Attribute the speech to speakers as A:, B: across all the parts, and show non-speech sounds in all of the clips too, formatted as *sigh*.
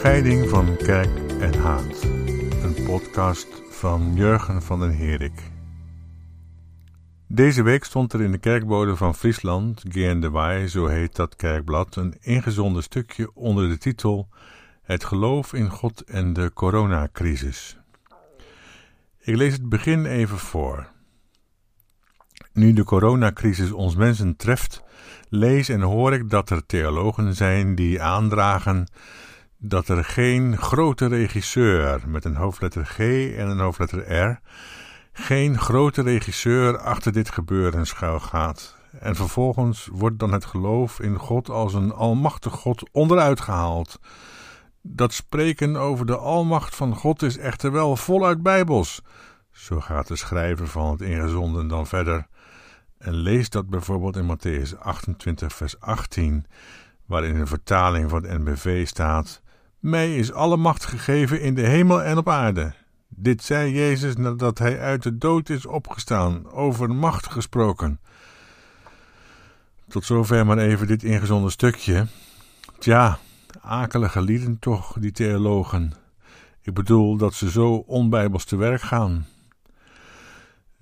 A: Scheiding van kerk en haat. Een podcast van Jurgen van den Herik. Deze week stond er in de kerkbode van Friesland, de Waai, zo heet dat kerkblad, een ingezonden stukje onder de titel Het geloof in God en de coronacrisis. Ik lees het begin even voor. Nu de coronacrisis ons mensen treft, lees en hoor ik dat er theologen zijn die aandragen dat er geen grote regisseur met een hoofdletter G en een hoofdletter R, geen grote regisseur achter dit gebeuren schuil gaat. En vervolgens wordt dan het geloof in God als een almachtig God onderuit gehaald. Dat spreken over de almacht van God is echter wel voluit bijbels. Zo gaat de schrijver van het ingezonden dan verder. En lees dat bijvoorbeeld in Matthäus 28, vers 18, waarin een vertaling van het NBV staat: Mij is alle macht gegeven in de hemel en op aarde. Dit zei Jezus nadat hij uit de dood is opgestaan, over macht gesproken. Tot zover maar even dit ingezonden stukje. Tja, akelige lieden toch, die theologen. Ik bedoel dat ze zo onbijbels te werk gaan.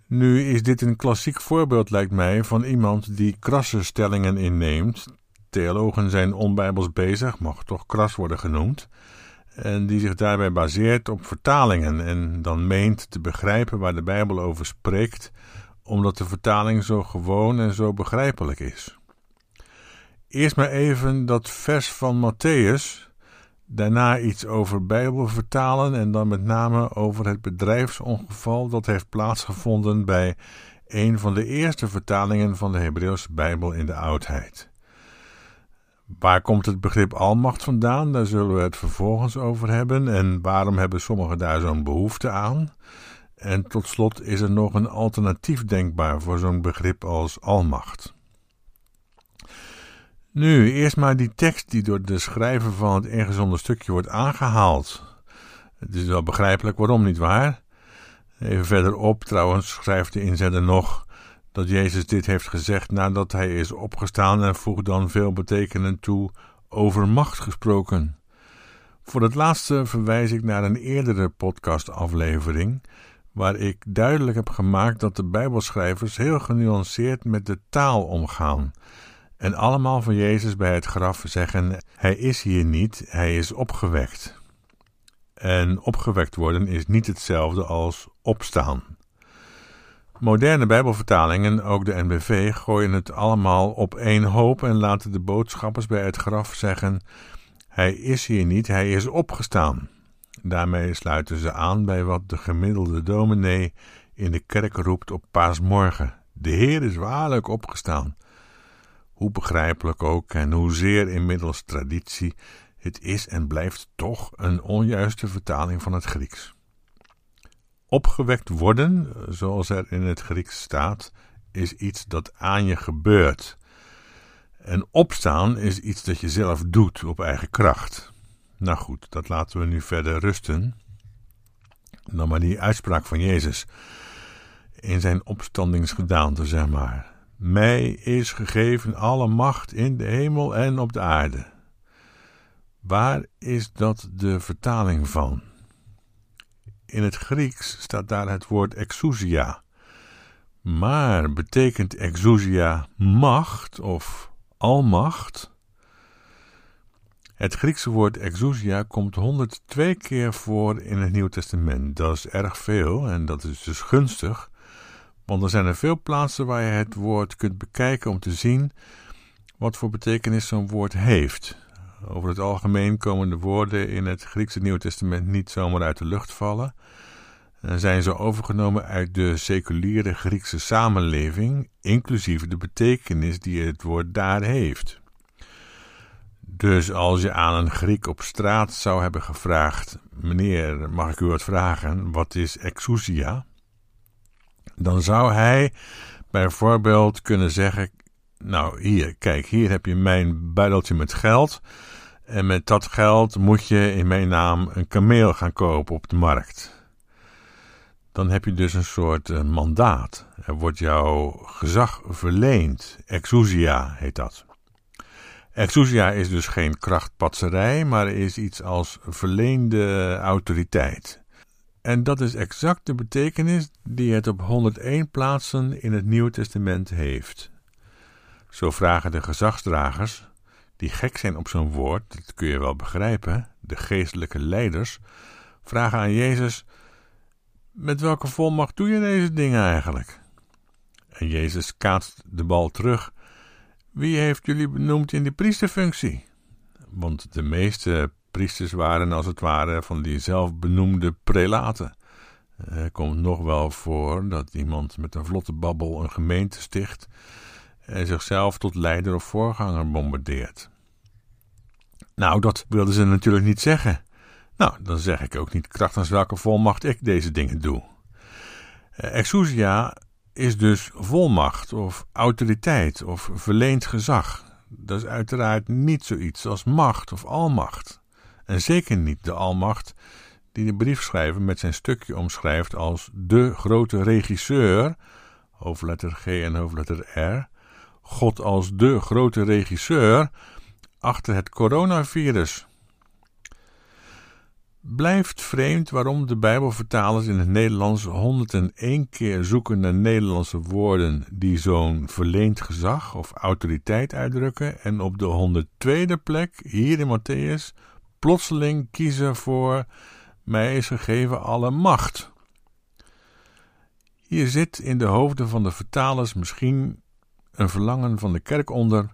A: Nu is dit een klassiek voorbeeld, lijkt mij, van iemand die krasse stellingen inneemt. Theologen zijn onbijbels bezig, mag toch kras worden genoemd. En die zich daarbij baseert op vertalingen en dan meent te begrijpen waar de Bijbel over spreekt, omdat de vertaling zo gewoon en zo begrijpelijk is. Eerst maar even dat vers van Matthäus, Daarna iets over Bijbel vertalen en dan met name over het bedrijfsongeval dat heeft plaatsgevonden bij een van de eerste vertalingen van de Hebreeuwse Bijbel in de oudheid. Waar komt het begrip almacht vandaan? Daar zullen we het vervolgens over hebben. En waarom hebben sommigen daar zo'n behoefte aan? En tot slot is er nog een alternatief denkbaar voor zo'n begrip als almacht. Nu, eerst maar die tekst die door de schrijver van het ingezonden stukje wordt aangehaald. Het is wel begrijpelijk waarom, niet waar? Even verderop, trouwens, schrijft de inzender nog dat Jezus dit heeft gezegd nadat hij is opgestaan en voegt dan veel betekenend toe over macht gesproken. Voor het laatste verwijs ik naar een eerdere podcastaflevering, waar ik duidelijk heb gemaakt dat de Bijbelschrijvers heel genuanceerd met de taal omgaan en allemaal van Jezus bij het graf zeggen: Hij is hier niet, hij is opgewekt. En opgewekt worden is niet hetzelfde als opstaan. Moderne Bijbelvertalingen, ook de NBV, gooien het allemaal op één hoop en laten de boodschappers bij het graf zeggen: Hij is hier niet, hij is opgestaan. Daarmee sluiten ze aan bij wat de gemiddelde dominee in de kerk roept op paasmorgen: De Heer is waarlijk opgestaan. Hoe begrijpelijk ook en hoezeer inmiddels traditie, het is en blijft toch een onjuiste vertaling van het Grieks. Opgewekt worden, zoals er in het Grieks staat, is iets dat aan je gebeurt. En opstaan is iets dat je zelf doet op eigen kracht. Nou goed, dat laten we nu verder rusten. Dan maar die uitspraak van Jezus in zijn opstandingsgedaante, zeg maar. Mij is gegeven alle macht in de hemel en op de aarde. Waar is dat de vertaling van? In het Grieks staat daar het woord exousia. Maar betekent exousia macht of almacht? Het Griekse woord exousia komt 102 keer voor in het Nieuw Testament. Dat is erg veel en dat is dus gunstig want er zijn er veel plaatsen waar je het woord kunt bekijken om te zien wat voor betekenis zo'n woord heeft. Over het algemeen komen de woorden in het Griekse Nieuwe Testament niet zomaar uit de lucht vallen. En zijn ze overgenomen uit de seculiere Griekse samenleving, inclusief de betekenis die het woord daar heeft. Dus als je aan een Griek op straat zou hebben gevraagd: Meneer, mag ik u wat vragen? Wat is exousia? dan zou hij bijvoorbeeld kunnen zeggen: Nou, hier, kijk, hier heb je mijn buideltje met geld. En met dat geld moet je in mijn naam een kameel gaan kopen op de markt. Dan heb je dus een soort uh, mandaat. Er wordt jouw gezag verleend. Exousia heet dat. Exousia is dus geen krachtpatserij, maar is iets als verleende autoriteit. En dat is exact de betekenis die het op 101 plaatsen in het Nieuwe Testament heeft. Zo vragen de gezagsdragers, die gek zijn op zo'n woord, dat kun je wel begrijpen, de geestelijke leiders, vragen aan Jezus: Met welke volmacht doe je deze dingen eigenlijk? En Jezus kaatst de bal terug. Wie heeft jullie benoemd in die priesterfunctie? Want de meeste priesters waren als het ware van die zelfbenoemde prelaten. Er komt nog wel voor dat iemand met een vlotte babbel een gemeente sticht en zichzelf tot leider of voorganger bombardeert. Nou, dat wilden ze natuurlijk niet zeggen. Nou, dan zeg ik ook niet krachtens welke volmacht ik deze dingen doe. Eh, exousia is dus volmacht of autoriteit of verleend gezag. Dat is uiteraard niet zoiets als macht of almacht. En zeker niet de almacht die de briefschrijver met zijn stukje omschrijft als de grote regisseur, hoofdletter G en hoofdletter R, God als de grote regisseur achter het coronavirus. Blijft vreemd waarom de Bijbelvertalers in het Nederlands 101 keer zoeken naar Nederlandse woorden die zo'n verleend gezag of autoriteit uitdrukken en op de 102e plek, hier in Matthäus, plotseling kiezen voor mij is gegeven alle macht. Hier zit in de hoofden van de vertalers misschien een verlangen van de kerk onder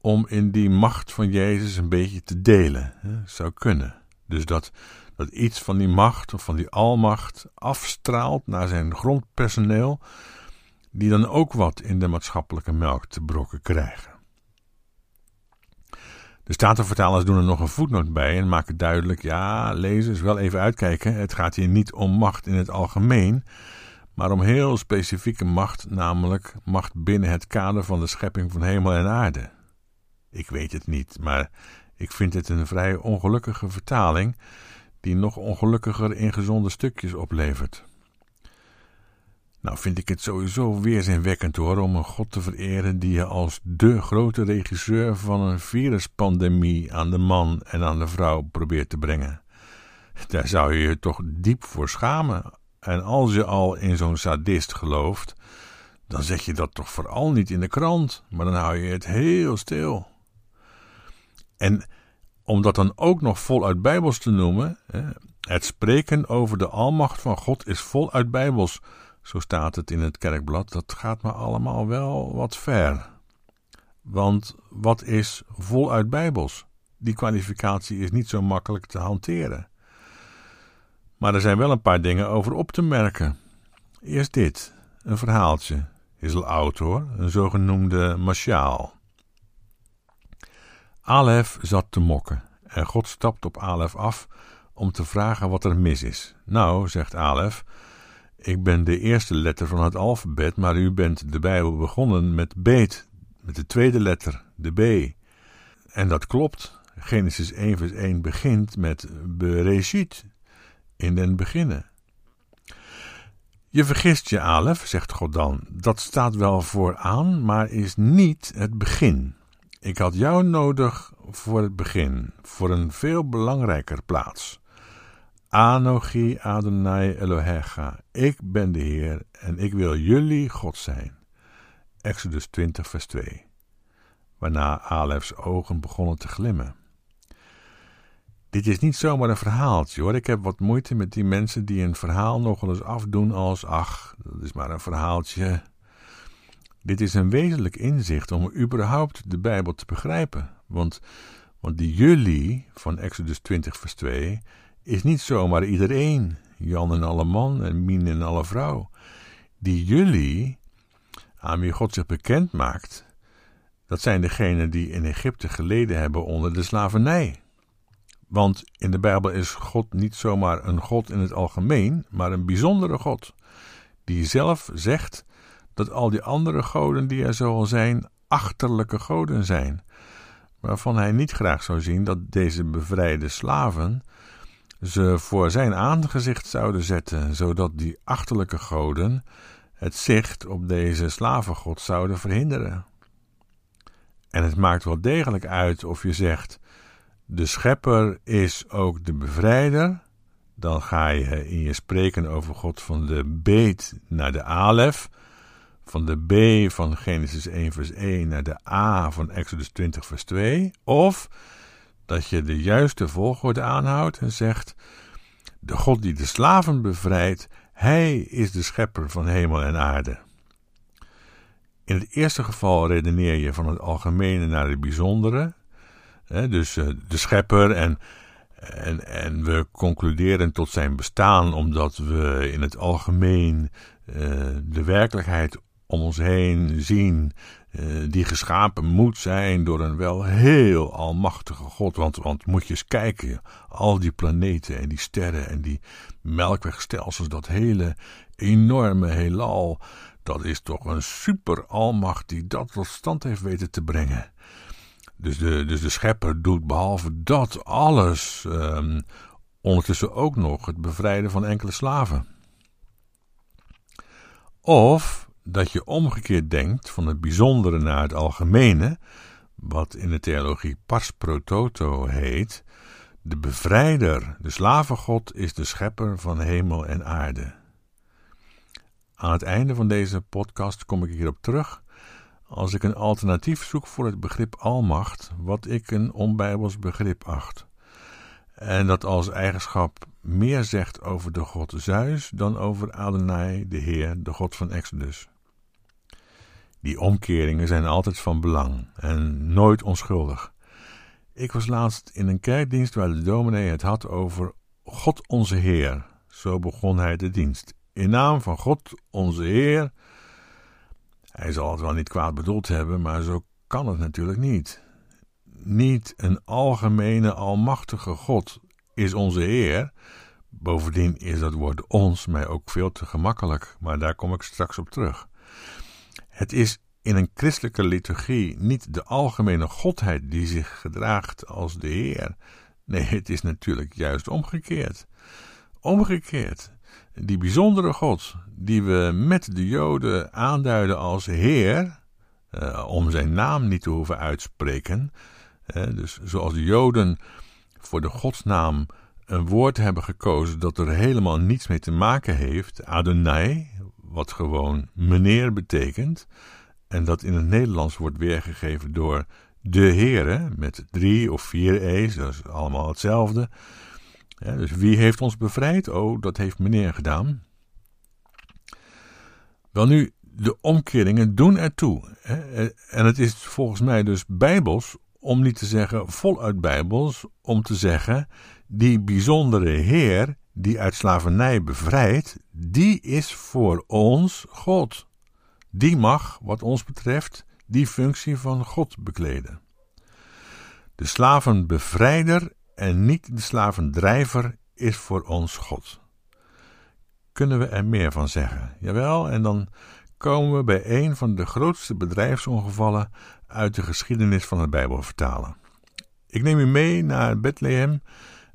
A: om in die macht van Jezus een beetje te delen. Hè? Zou kunnen. Dus dat, dat iets van die macht of van die almacht afstraalt naar zijn grondpersoneel, die dan ook wat in de maatschappelijke melk te brokken krijgen. De Statenvertalers doen er nog een voetnoot bij en maken duidelijk: ja, lezers, wel even uitkijken. Het gaat hier niet om macht in het algemeen, maar om heel specifieke macht, namelijk macht binnen het kader van de schepping van hemel en aarde. Ik weet het niet, maar ik vind het een vrij ongelukkige vertaling, die nog ongelukkiger ingezonde stukjes oplevert. Nou vind ik het sowieso weerzinwekkend hoor, om een God te vereren die je als de grote regisseur van een viruspandemie aan de man en aan de vrouw probeert te brengen. Daar zou je je toch diep voor schamen. En als je al in zo'n sadist gelooft, dan zet je dat toch vooral niet in de krant, maar dan hou je het heel stil. En om dat dan ook nog voluit bijbels te noemen, het spreken over de almacht van God is voluit bijbels, zo staat het in het kerkblad, dat gaat me allemaal wel wat ver. Want wat is voluit bijbels? Die kwalificatie is niet zo makkelijk te hanteren. Maar er zijn wel een paar dingen over op te merken. Eerst dit, een verhaaltje. Is al oud hoor, een zogenoemde mashaal. Alef zat te mokken en God stapt op Alef af om te vragen wat er mis is. Nou, zegt Alef, ik ben de eerste letter van het alfabet, maar u bent de Bijbel begonnen met beet, met de tweede letter, de B. En dat klopt. Genesis 1 vers 1 begint met Bereshit, in den beginnen. Je vergist je, Alef, zegt God dan. Dat staat wel vooraan, maar is niet het begin. Ik had jou nodig voor het begin, voor een veel belangrijker plaats. Anochi Adonai Elohecha, ik ben de Heer en ik wil jullie God zijn. Exodus 20 vers 2 Waarna Alefs ogen begonnen te glimmen. Dit is niet zomaar een verhaaltje hoor. Ik heb wat moeite met die mensen die een verhaal nog eens afdoen als: ach, dat is maar een verhaaltje. Dit is een wezenlijk inzicht om überhaupt de Bijbel te begrijpen. Want, want die jullie van Exodus 20, vers 2 is niet zomaar iedereen, Jan en alle man en Mien en alle vrouw. Die jullie, aan wie God zich bekend maakt, dat zijn degenen die in Egypte geleden hebben onder de slavernij. Want in de Bijbel is God niet zomaar een God in het algemeen, maar een bijzondere God, die zelf zegt dat al die andere goden die er zo al zijn, achterlijke goden zijn, waarvan hij niet graag zou zien dat deze bevrijde slaven ze voor zijn aangezicht zouden zetten, zodat die achterlijke goden het zicht op deze slavengod zouden verhinderen. En het maakt wel degelijk uit of je zegt: de schepper is ook de bevrijder. Dan ga je in je spreken over God van de beet naar de alef. Van de B van Genesis 1 vers 1 naar de A van Exodus 20 vers 2. Of dat je de juiste volgorde aanhoudt en zegt: De God die de slaven bevrijdt, hij is de schepper van hemel en aarde. In het eerste geval redeneer je van het algemene naar het bijzondere. Dus uh, de schepper en, en, en we concluderen tot zijn bestaan omdat we in het algemeen uh, de werkelijkheid om ons heen zien, uh, die geschapen moet zijn door een wel heel almachtige God. Want, want moet je eens kijken, al die planeten en die sterren en die melkwegstelsels, dat hele enorme heelal, dat is toch een super almacht die dat tot stand heeft weten te brengen. Dus de, dus de schepper doet behalve dat alles um, ondertussen ook nog het bevrijden van enkele slaven. Of dat je omgekeerd denkt van het bijzondere naar het algemene, wat in de theologie pars pro toto heet, de bevrijder, de slavengod, is de schepper van hemel en aarde. Aan het einde van deze podcast kom ik hierop terug als ik een alternatief zoek voor het begrip almacht, wat ik een onbijbels begrip acht. En dat als eigenschap meer zegt over de God Zeus dan over Adonai, de Heer, de God van Exodus. Die omkeringen zijn altijd van belang en nooit onschuldig. Ik was laatst in een kerkdienst waar de dominee het had over God onze Heer. Zo begon hij de dienst. In naam van God onze Heer. Hij zal het wel niet kwaad bedoeld hebben, maar zo kan het natuurlijk niet. Niet een algemene almachtige God is onze Heer. Bovendien is dat woord ons mij ook veel te gemakkelijk, maar daar kom ik straks op terug. Het is in een christelijke liturgie niet de algemene godheid die zich gedraagt als de Heer. Nee, het is natuurlijk juist omgekeerd. Omgekeerd. Die bijzondere God, die we met de Joden aanduiden als Heer, uh, om zijn naam niet te hoeven uitspreken. Dus zoals de Joden voor de godsnaam een woord hebben gekozen dat er helemaal niets mee te maken heeft, Adonai, wat gewoon meneer betekent, en dat in het Nederlands wordt weergegeven door de Heere, met drie of vier E's, dat is allemaal hetzelfde. Ja, dus wie heeft ons bevrijd? Oh, dat heeft meneer gedaan. Wel nu, de omkeringen doen ertoe. En het is volgens mij dus bijbels, om niet te zeggen voluit bijbels, om te zeggen, die bijzondere Heer die uit slavernij bevrijdt, die is voor ons God. Die mag, wat ons betreft, die functie van God bekleden. De slavenbevrijder en niet de slavendrijver is voor ons God. Kunnen we er meer van zeggen? Jawel, en dan komen we bij een van de grootste bedrijfsongevallen uit de geschiedenis van het Bijbelvertalen. Ik neem u mee naar Bethlehem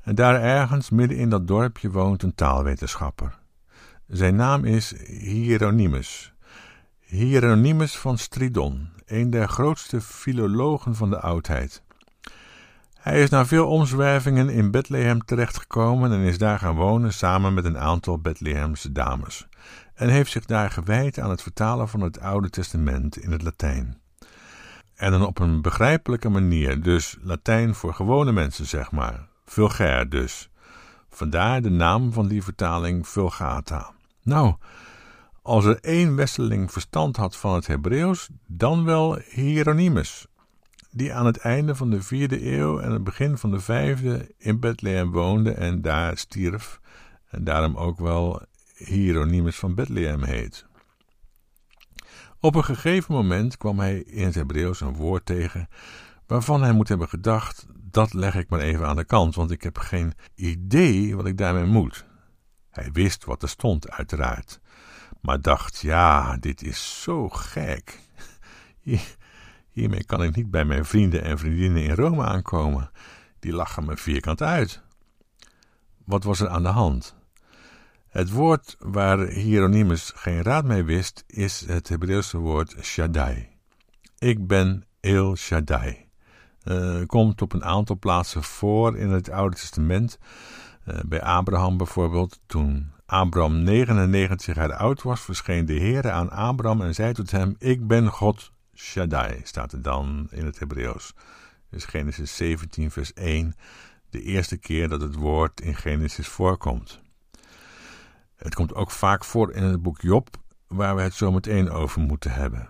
A: en daar ergens midden in dat dorpje woont een taalwetenschapper. Zijn naam is Hieronymus. Hieronymus van Stridon, een der grootste filologen van de oudheid. Hij is na veel omzwervingen in Bethlehem terechtgekomen en is daar gaan wonen samen met een aantal Bethlehemse dames, en heeft zich daar gewijd aan het vertalen van het Oude Testament in het Latijn. En dan op een begrijpelijke manier, dus Latijn voor gewone mensen, zeg maar, vulgair dus. Vandaar de naam van die vertaling Vulgata. Nou, als er één westeling verstand had van het Hebreeuws, dan wel Hieronymus, die aan het einde van de vierde eeuw en het begin van de vijfde in Bethlehem woonde en daar stierf, en daarom ook wel Hieronymus van Bethlehem heet. Op een gegeven moment kwam hij in het Hebreeuws een woord tegen waarvan hij moet hebben gedacht: dat leg ik maar even aan de kant, want ik heb geen idee wat ik daarmee moet. Hij wist wat er stond, uiteraard, maar dacht: ja, dit is zo gek. *laughs* Hiermee kan ik niet bij mijn vrienden en vriendinnen in Rome aankomen. Die lachen me vierkant uit. Wat was er aan de hand? Het woord waar Hieronymus geen raad mee wist, is het Hebreeuwse woord Shaddai. Ik ben El Shaddai. Uh, komt op een aantal plaatsen voor in het Oude Testament. Uh, bij Abraham bijvoorbeeld, toen Abraham 99 jaar oud was, verscheen de Heer aan Abraham en zei tot hem: Ik ben God Shaddai, staat er dan in het Hebreeuws. Dus Genesis 17, vers 1, de eerste keer dat het woord in Genesis voorkomt. Het komt ook vaak voor in het boek Job, waar we het zo meteen over moeten hebben.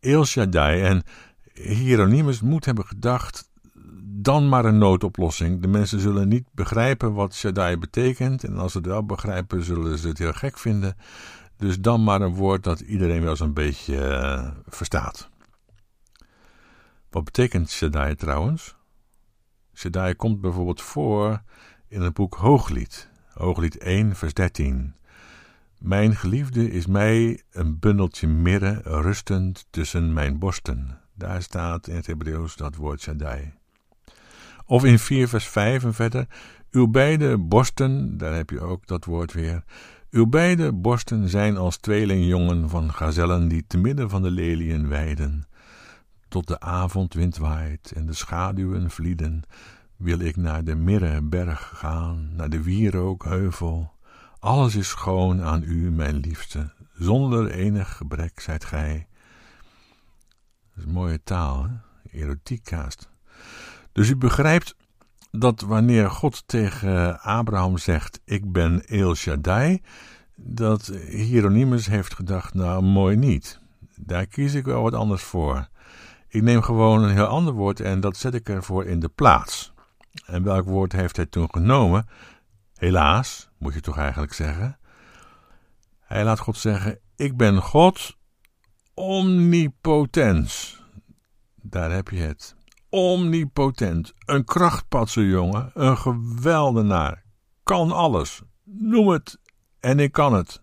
A: El Shaddai en Hieronymus moet hebben gedacht: dan maar een noodoplossing. De mensen zullen niet begrijpen wat Shaddai betekent, en als ze het wel begrijpen, zullen ze het heel gek vinden. Dus dan maar een woord dat iedereen wel zo'n beetje uh, verstaat. Wat betekent Shaddai trouwens? Shaddai komt bijvoorbeeld voor in het boek Hooglied, Hooglied 1, vers 13. Mijn geliefde is mij een bundeltje mirre rustend tussen mijn borsten. Daar staat in het Hebreeuws dat woord Shaddai. Of in 4 vers 5 en verder. Uw beide borsten, daar heb je ook dat woord weer. Uw beide borsten zijn als tweelingjongen van gazellen die te midden van de leliën weiden. Tot de avondwind waait en de schaduwen vlieden, wil ik naar de Mirreberg gaan, naar de wierookheuvel. Alles is schoon aan u, mijn liefste, zonder enig gebrek zijt gij. Dat is mooie taal, hè? erotiekkaast. Dus u begrijpt dat wanneer God tegen Abraham zegt: Ik ben El Shaddai, dat Hieronymus heeft gedacht: Nou, mooi niet. Daar kies ik wel wat anders voor. Ik neem gewoon een heel ander woord en dat zet ik ervoor in de plaats. En welk woord heeft hij toen genomen? Helaas, moet je toch eigenlijk zeggen. Hij laat God zeggen: Ik ben God omnipotens. Daar heb je het. Omnipotent. Een krachtpatser, jongen. Een geweldenaar. Kan alles. Noem het. En ik kan het.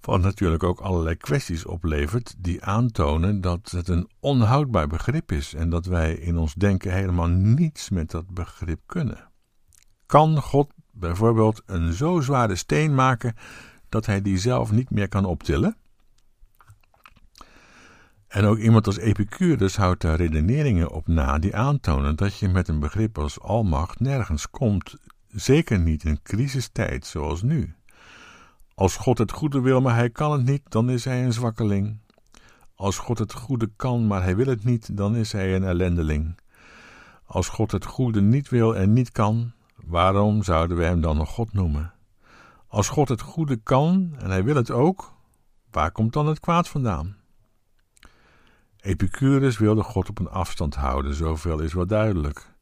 A: Wat natuurlijk ook allerlei kwesties oplevert die aantonen dat het een onhoudbaar begrip is en dat wij in ons denken helemaal niets met dat begrip kunnen. Kan God bijvoorbeeld een zo zware steen maken dat hij die zelf niet meer kan optillen? En ook iemand als Epicurus houdt daar redeneringen op na die aantonen dat je met een begrip als almacht nergens komt, zeker niet in crisistijd zoals nu. Als God het goede wil, maar hij kan het niet, dan is hij een zwakkeling. Als God het goede kan, maar hij wil het niet, dan is hij een ellendeling. Als God het goede niet wil en niet kan, waarom zouden we hem dan nog God noemen? Als God het goede kan en hij wil het ook, waar komt dan het kwaad vandaan? Epicurus wilde God op een afstand houden, zoveel is wel duidelijk.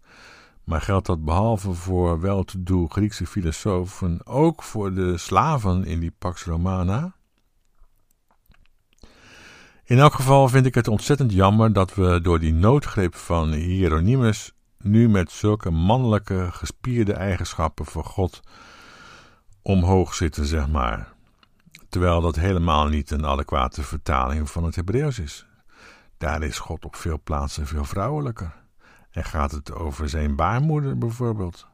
A: Maar geldt dat behalve voor wel-te-do Griekse filosofen ook voor de slaven in die Pax Romana? In elk geval vind ik het ontzettend jammer dat we door die noodgreep van Hieronymus nu met zulke mannelijke, gespierde eigenschappen voor God omhoog zitten, zeg maar. Terwijl dat helemaal niet een adequate vertaling van het Hebreeuws is. Daar is God op veel plaatsen veel vrouwelijker. En gaat het over zijn baarmoeder bijvoorbeeld?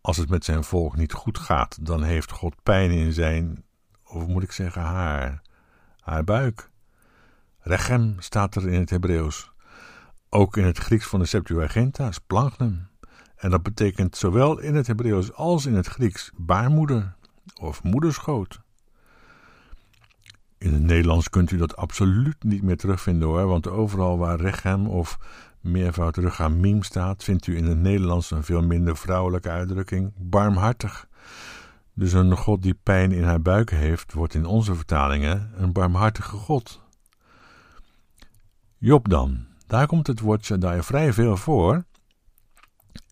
A: Als het met zijn volk niet goed gaat, dan heeft God pijn in zijn, of moet ik zeggen haar, haar buik. Rechem staat er in het Hebreeuws. Ook in het Grieks van de Septuaginta, splanchnum. En dat betekent zowel in het Hebreeuws als in het Grieks baarmoeder of moederschoot. In het Nederlands kunt u dat absoluut niet meer terugvinden hoor, want overal waar rechem of meervoud miem staat, vindt u in het Nederlands een veel minder vrouwelijke uitdrukking, barmhartig. Dus een God die pijn in haar buik heeft, wordt in onze vertalingen een barmhartige God. Job dan, daar komt het woord Shaddai vrij veel voor.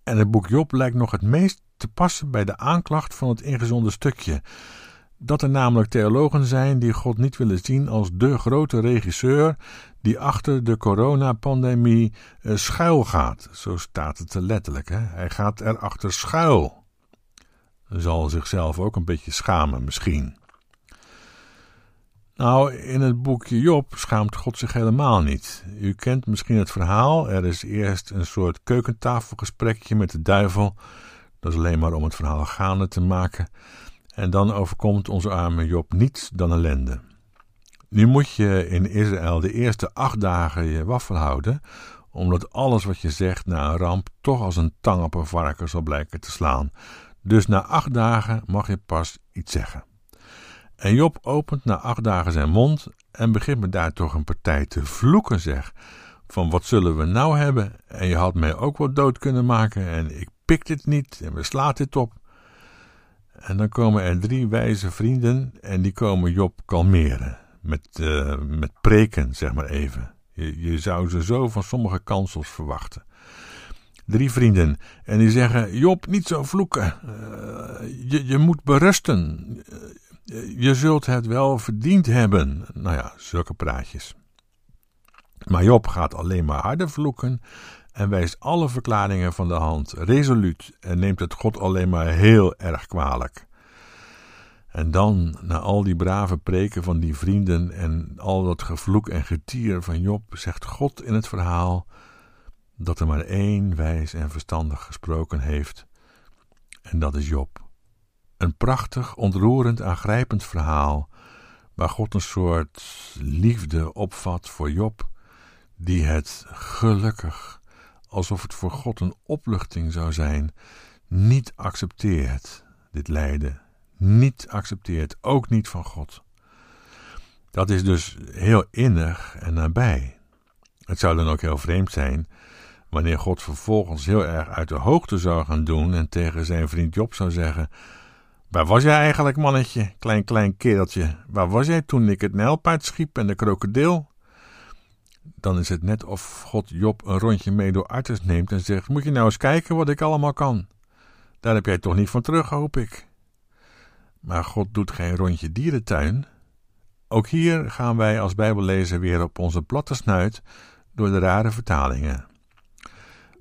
A: En het boek Job lijkt nog het meest te passen bij de aanklacht van het ingezonde stukje. Dat er namelijk theologen zijn die God niet willen zien als de grote regisseur die achter de coronapandemie uh, schuil gaat. Zo staat het letterlijk. Hè? Hij gaat erachter schuil. Zal zichzelf ook een beetje schamen misschien. Nou, in het boekje Job schaamt God zich helemaal niet. U kent misschien het verhaal. Er is eerst een soort keukentafelgesprekje met de duivel. Dat is alleen maar om het verhaal gaande te maken. En dan overkomt onze arme Job niets dan ellende. Nu moet je in Israël de eerste acht dagen je waffel houden, omdat alles wat je zegt na een ramp toch als een tang op een varken zal blijken te slaan. Dus na acht dagen mag je pas iets zeggen. En Job opent na acht dagen zijn mond en begint me daar toch een partij te vloeken, zeg. Van wat zullen we nou hebben? En je had mij ook wat dood kunnen maken en ik pik dit niet en we slaat dit op. En dan komen er drie wijze vrienden en die komen Job kalmeren. Met, uh, met preken, zeg maar even. Je, je zou ze zo van sommige kansels verwachten. Drie vrienden. En die zeggen: Job, niet zo vloeken. Uh, je, je moet berusten. Uh, je zult het wel verdiend hebben. Nou ja, zulke praatjes. Maar Job gaat alleen maar harder vloeken en wijst alle verklaringen van de hand resoluut en neemt het God alleen maar heel erg kwalijk. En dan, na al die brave preken van die vrienden en al dat gevloek en getier van Job, zegt God in het verhaal dat er maar één wijs en verstandig gesproken heeft, en dat is Job. Een prachtig, ontroerend, aangrijpend verhaal, waar God een soort liefde opvat voor Job, die het gelukkig, alsof het voor God een opluchting zou zijn, niet accepteert, dit lijden, niet accepteert, ook niet van God. Dat is dus heel innig en nabij. Het zou dan ook heel vreemd zijn wanneer God vervolgens heel erg uit de hoogte zou gaan doen en tegen zijn vriend Job zou zeggen: Waar was jij eigenlijk, mannetje, klein klein kereltje? Waar was jij toen ik het nijlpaard schiep en de krokodil? Dan is het net of God Job een rondje mee door Artes neemt en zegt: Moet je nou eens kijken wat ik allemaal kan? Daar heb jij toch niet van terug, hoop ik. Maar God doet geen rondje dierentuin. Ook hier gaan wij als Bijbellezer weer op onze platte snuit door de rare vertalingen.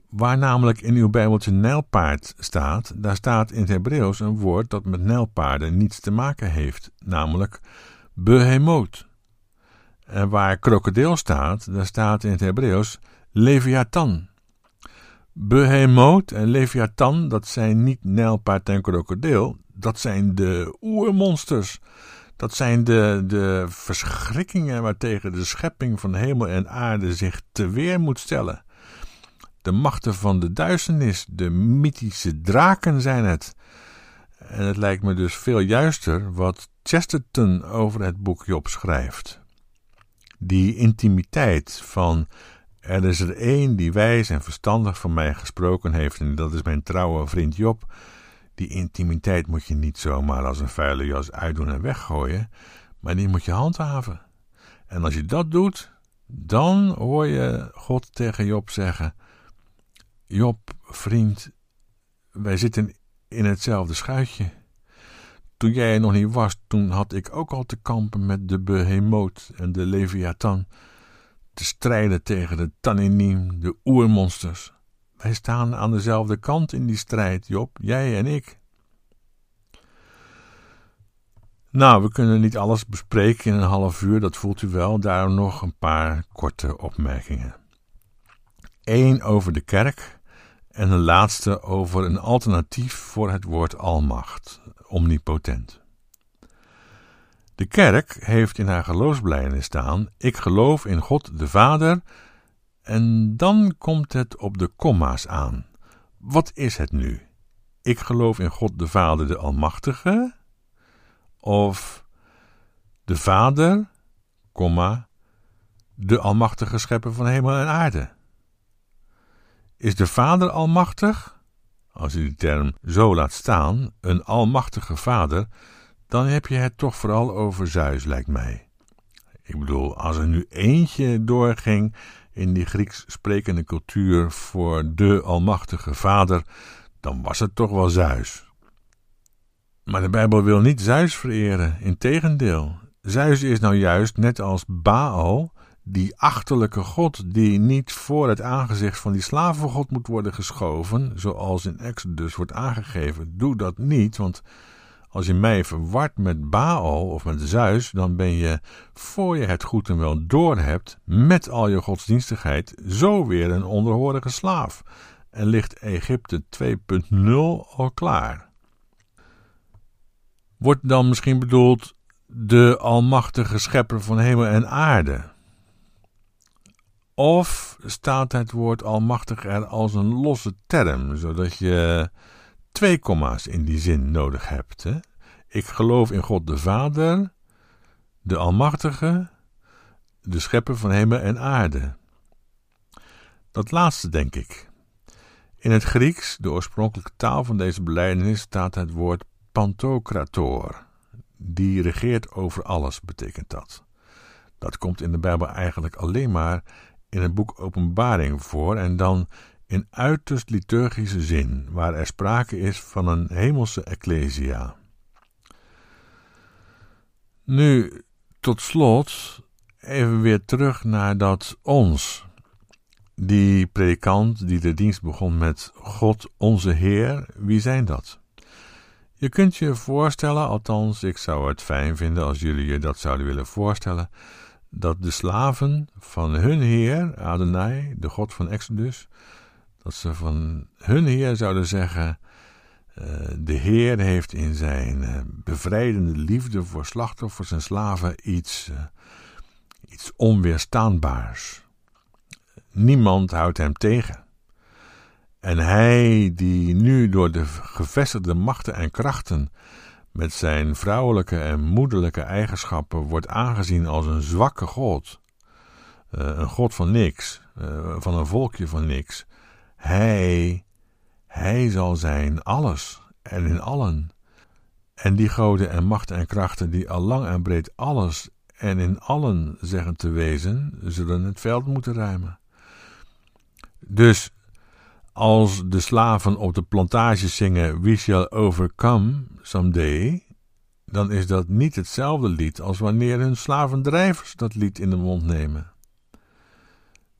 A: Waar namelijk in uw Bijbeltje nijlpaard staat, daar staat in het Hebreeuws een woord dat met nijlpaarden niets te maken heeft, namelijk behemoot. En waar krokodil staat, daar staat in het Hebreeuws leviathan. Behemoot en leviathan, dat zijn niet nijlpaard en krokodil, dat zijn de oermonsters. Dat zijn de, de verschrikkingen waartegen de schepping van hemel en aarde zich te weer moet stellen. De machten van de duisternis, de mythische draken zijn het. En het lijkt me dus veel juister wat Chesterton over het boek Job schrijft. Die intimiteit van er is er één die wijs en verstandig van mij gesproken heeft en dat is mijn trouwe vriend Job. Die intimiteit moet je niet zomaar als een vuile jas uitdoen en weggooien, maar die moet je handhaven. En als je dat doet, dan hoor je God tegen Job zeggen: Job, vriend, wij zitten in hetzelfde schuitje. Toen jij er nog niet was, toen had ik ook al te kampen met de behemoot en de leviathan. Te strijden tegen de tanninim, de oermonsters. Wij staan aan dezelfde kant in die strijd, Job, jij en ik. Nou, we kunnen niet alles bespreken in een half uur, dat voelt u wel. Daarom nog een paar korte opmerkingen. Eén over de kerk en een laatste over een alternatief voor het woord almacht, omnipotent. De kerk heeft in haar geloofsbelijdenis staan: Ik geloof in God de Vader. En dan komt het op de komma's aan. Wat is het nu? Ik geloof in God de Vader, de Almachtige? Of de Vader, komma, de Almachtige Schepper van hemel en aarde? Is de Vader almachtig? Als u die term zo laat staan, een almachtige Vader, dan heb je het toch vooral over Zeus, lijkt mij. Ik bedoel, als er nu eentje doorging in die Grieks sprekende cultuur voor de almachtige Vader, dan was het toch wel Zeus. Maar de Bijbel wil niet Zeus vereren, integendeel. Zeus is nou juist, net als Baal, die achterlijke God die niet voor het aangezicht van die slavengod moet worden geschoven, zoals in Exodus wordt aangegeven. Doe dat niet, want als je mij verwart met Baal of met Zeus, dan ben je, voor je het goed en wel doorhebt, met al je godsdienstigheid, zo weer een onderhorige slaaf. En ligt Egypte 2.0 al klaar. Wordt dan misschien bedoeld de almachtige schepper van hemel en aarde? Of staat het woord almachtig er als een losse term, zodat je twee komma's in die zin nodig hebt? Hè? Ik geloof in God de Vader, de Almachtige, de Schepper van hemel en aarde. Dat laatste denk ik. In het Grieks, de oorspronkelijke taal van deze belijdenis, staat het woord pantokrator. Die regeert over alles, betekent dat. Dat komt in de Bijbel eigenlijk alleen maar in het boek Openbaring voor en dan in uiterst liturgische zin, waar er sprake is van een hemelse ecclesia. Nu, tot slot, even weer terug naar dat ons. Die predikant die de dienst begon met God onze Heer, wie zijn dat? Je kunt je voorstellen, althans ik zou het fijn vinden als jullie je dat zouden willen voorstellen, dat de slaven van hun Heer, Adonai, de God van Exodus, dat ze van hun Heer zouden zeggen: uh, De Heer heeft in zijn uh, bevrijdende liefde voor slachtoffers en slaven iets, uh, iets onweerstaanbaars. Niemand houdt hem tegen. En hij, die nu door de gevestigde machten en krachten met zijn vrouwelijke en moederlijke eigenschappen wordt aangezien als een zwakke God, een God van niks, van een volkje van niks, hij, hij zal zijn alles en in allen. En die goden en machten en krachten die al lang en breed alles en in allen zeggen te wezen, zullen het veld moeten ruimen. Dus als de slaven op de plantage zingen We shall overcome someday, dan is dat niet hetzelfde lied als wanneer hun slavendrijvers dat lied in de mond nemen.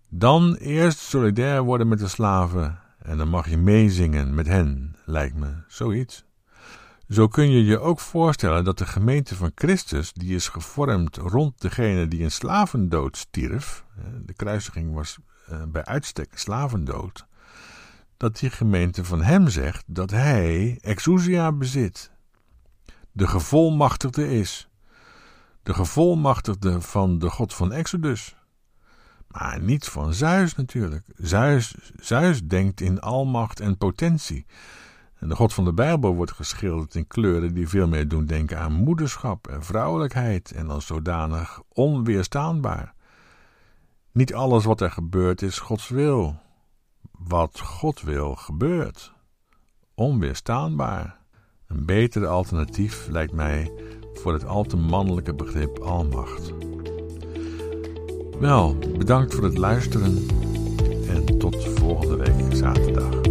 A: Dan eerst solidair worden met de slaven en dan mag je meezingen met hen, lijkt me, zoiets. Zo kun je je ook voorstellen dat de gemeente van Christus, die is gevormd rond degene die een slavendood stierf, de kruisiging was eh, bij uitstek slavendood, dat die gemeente van hem zegt dat hij exousia bezit, de gevolmachtigde is, de gevolmachtigde van de God van Exodus. Maar niet van Zeus natuurlijk. Zeus, Zeus denkt in almacht en potentie. En de God van de Bijbel wordt geschilderd in kleuren die veel meer doen denken aan moederschap en vrouwelijkheid en als zodanig onweerstaanbaar. Niet alles wat er gebeurt is Gods wil. Wat God wil gebeurt. Onweerstaanbaar. Een betere alternatief lijkt mij voor het al te mannelijke begrip almacht. Wel, bedankt voor het luisteren en tot volgende week zaterdag.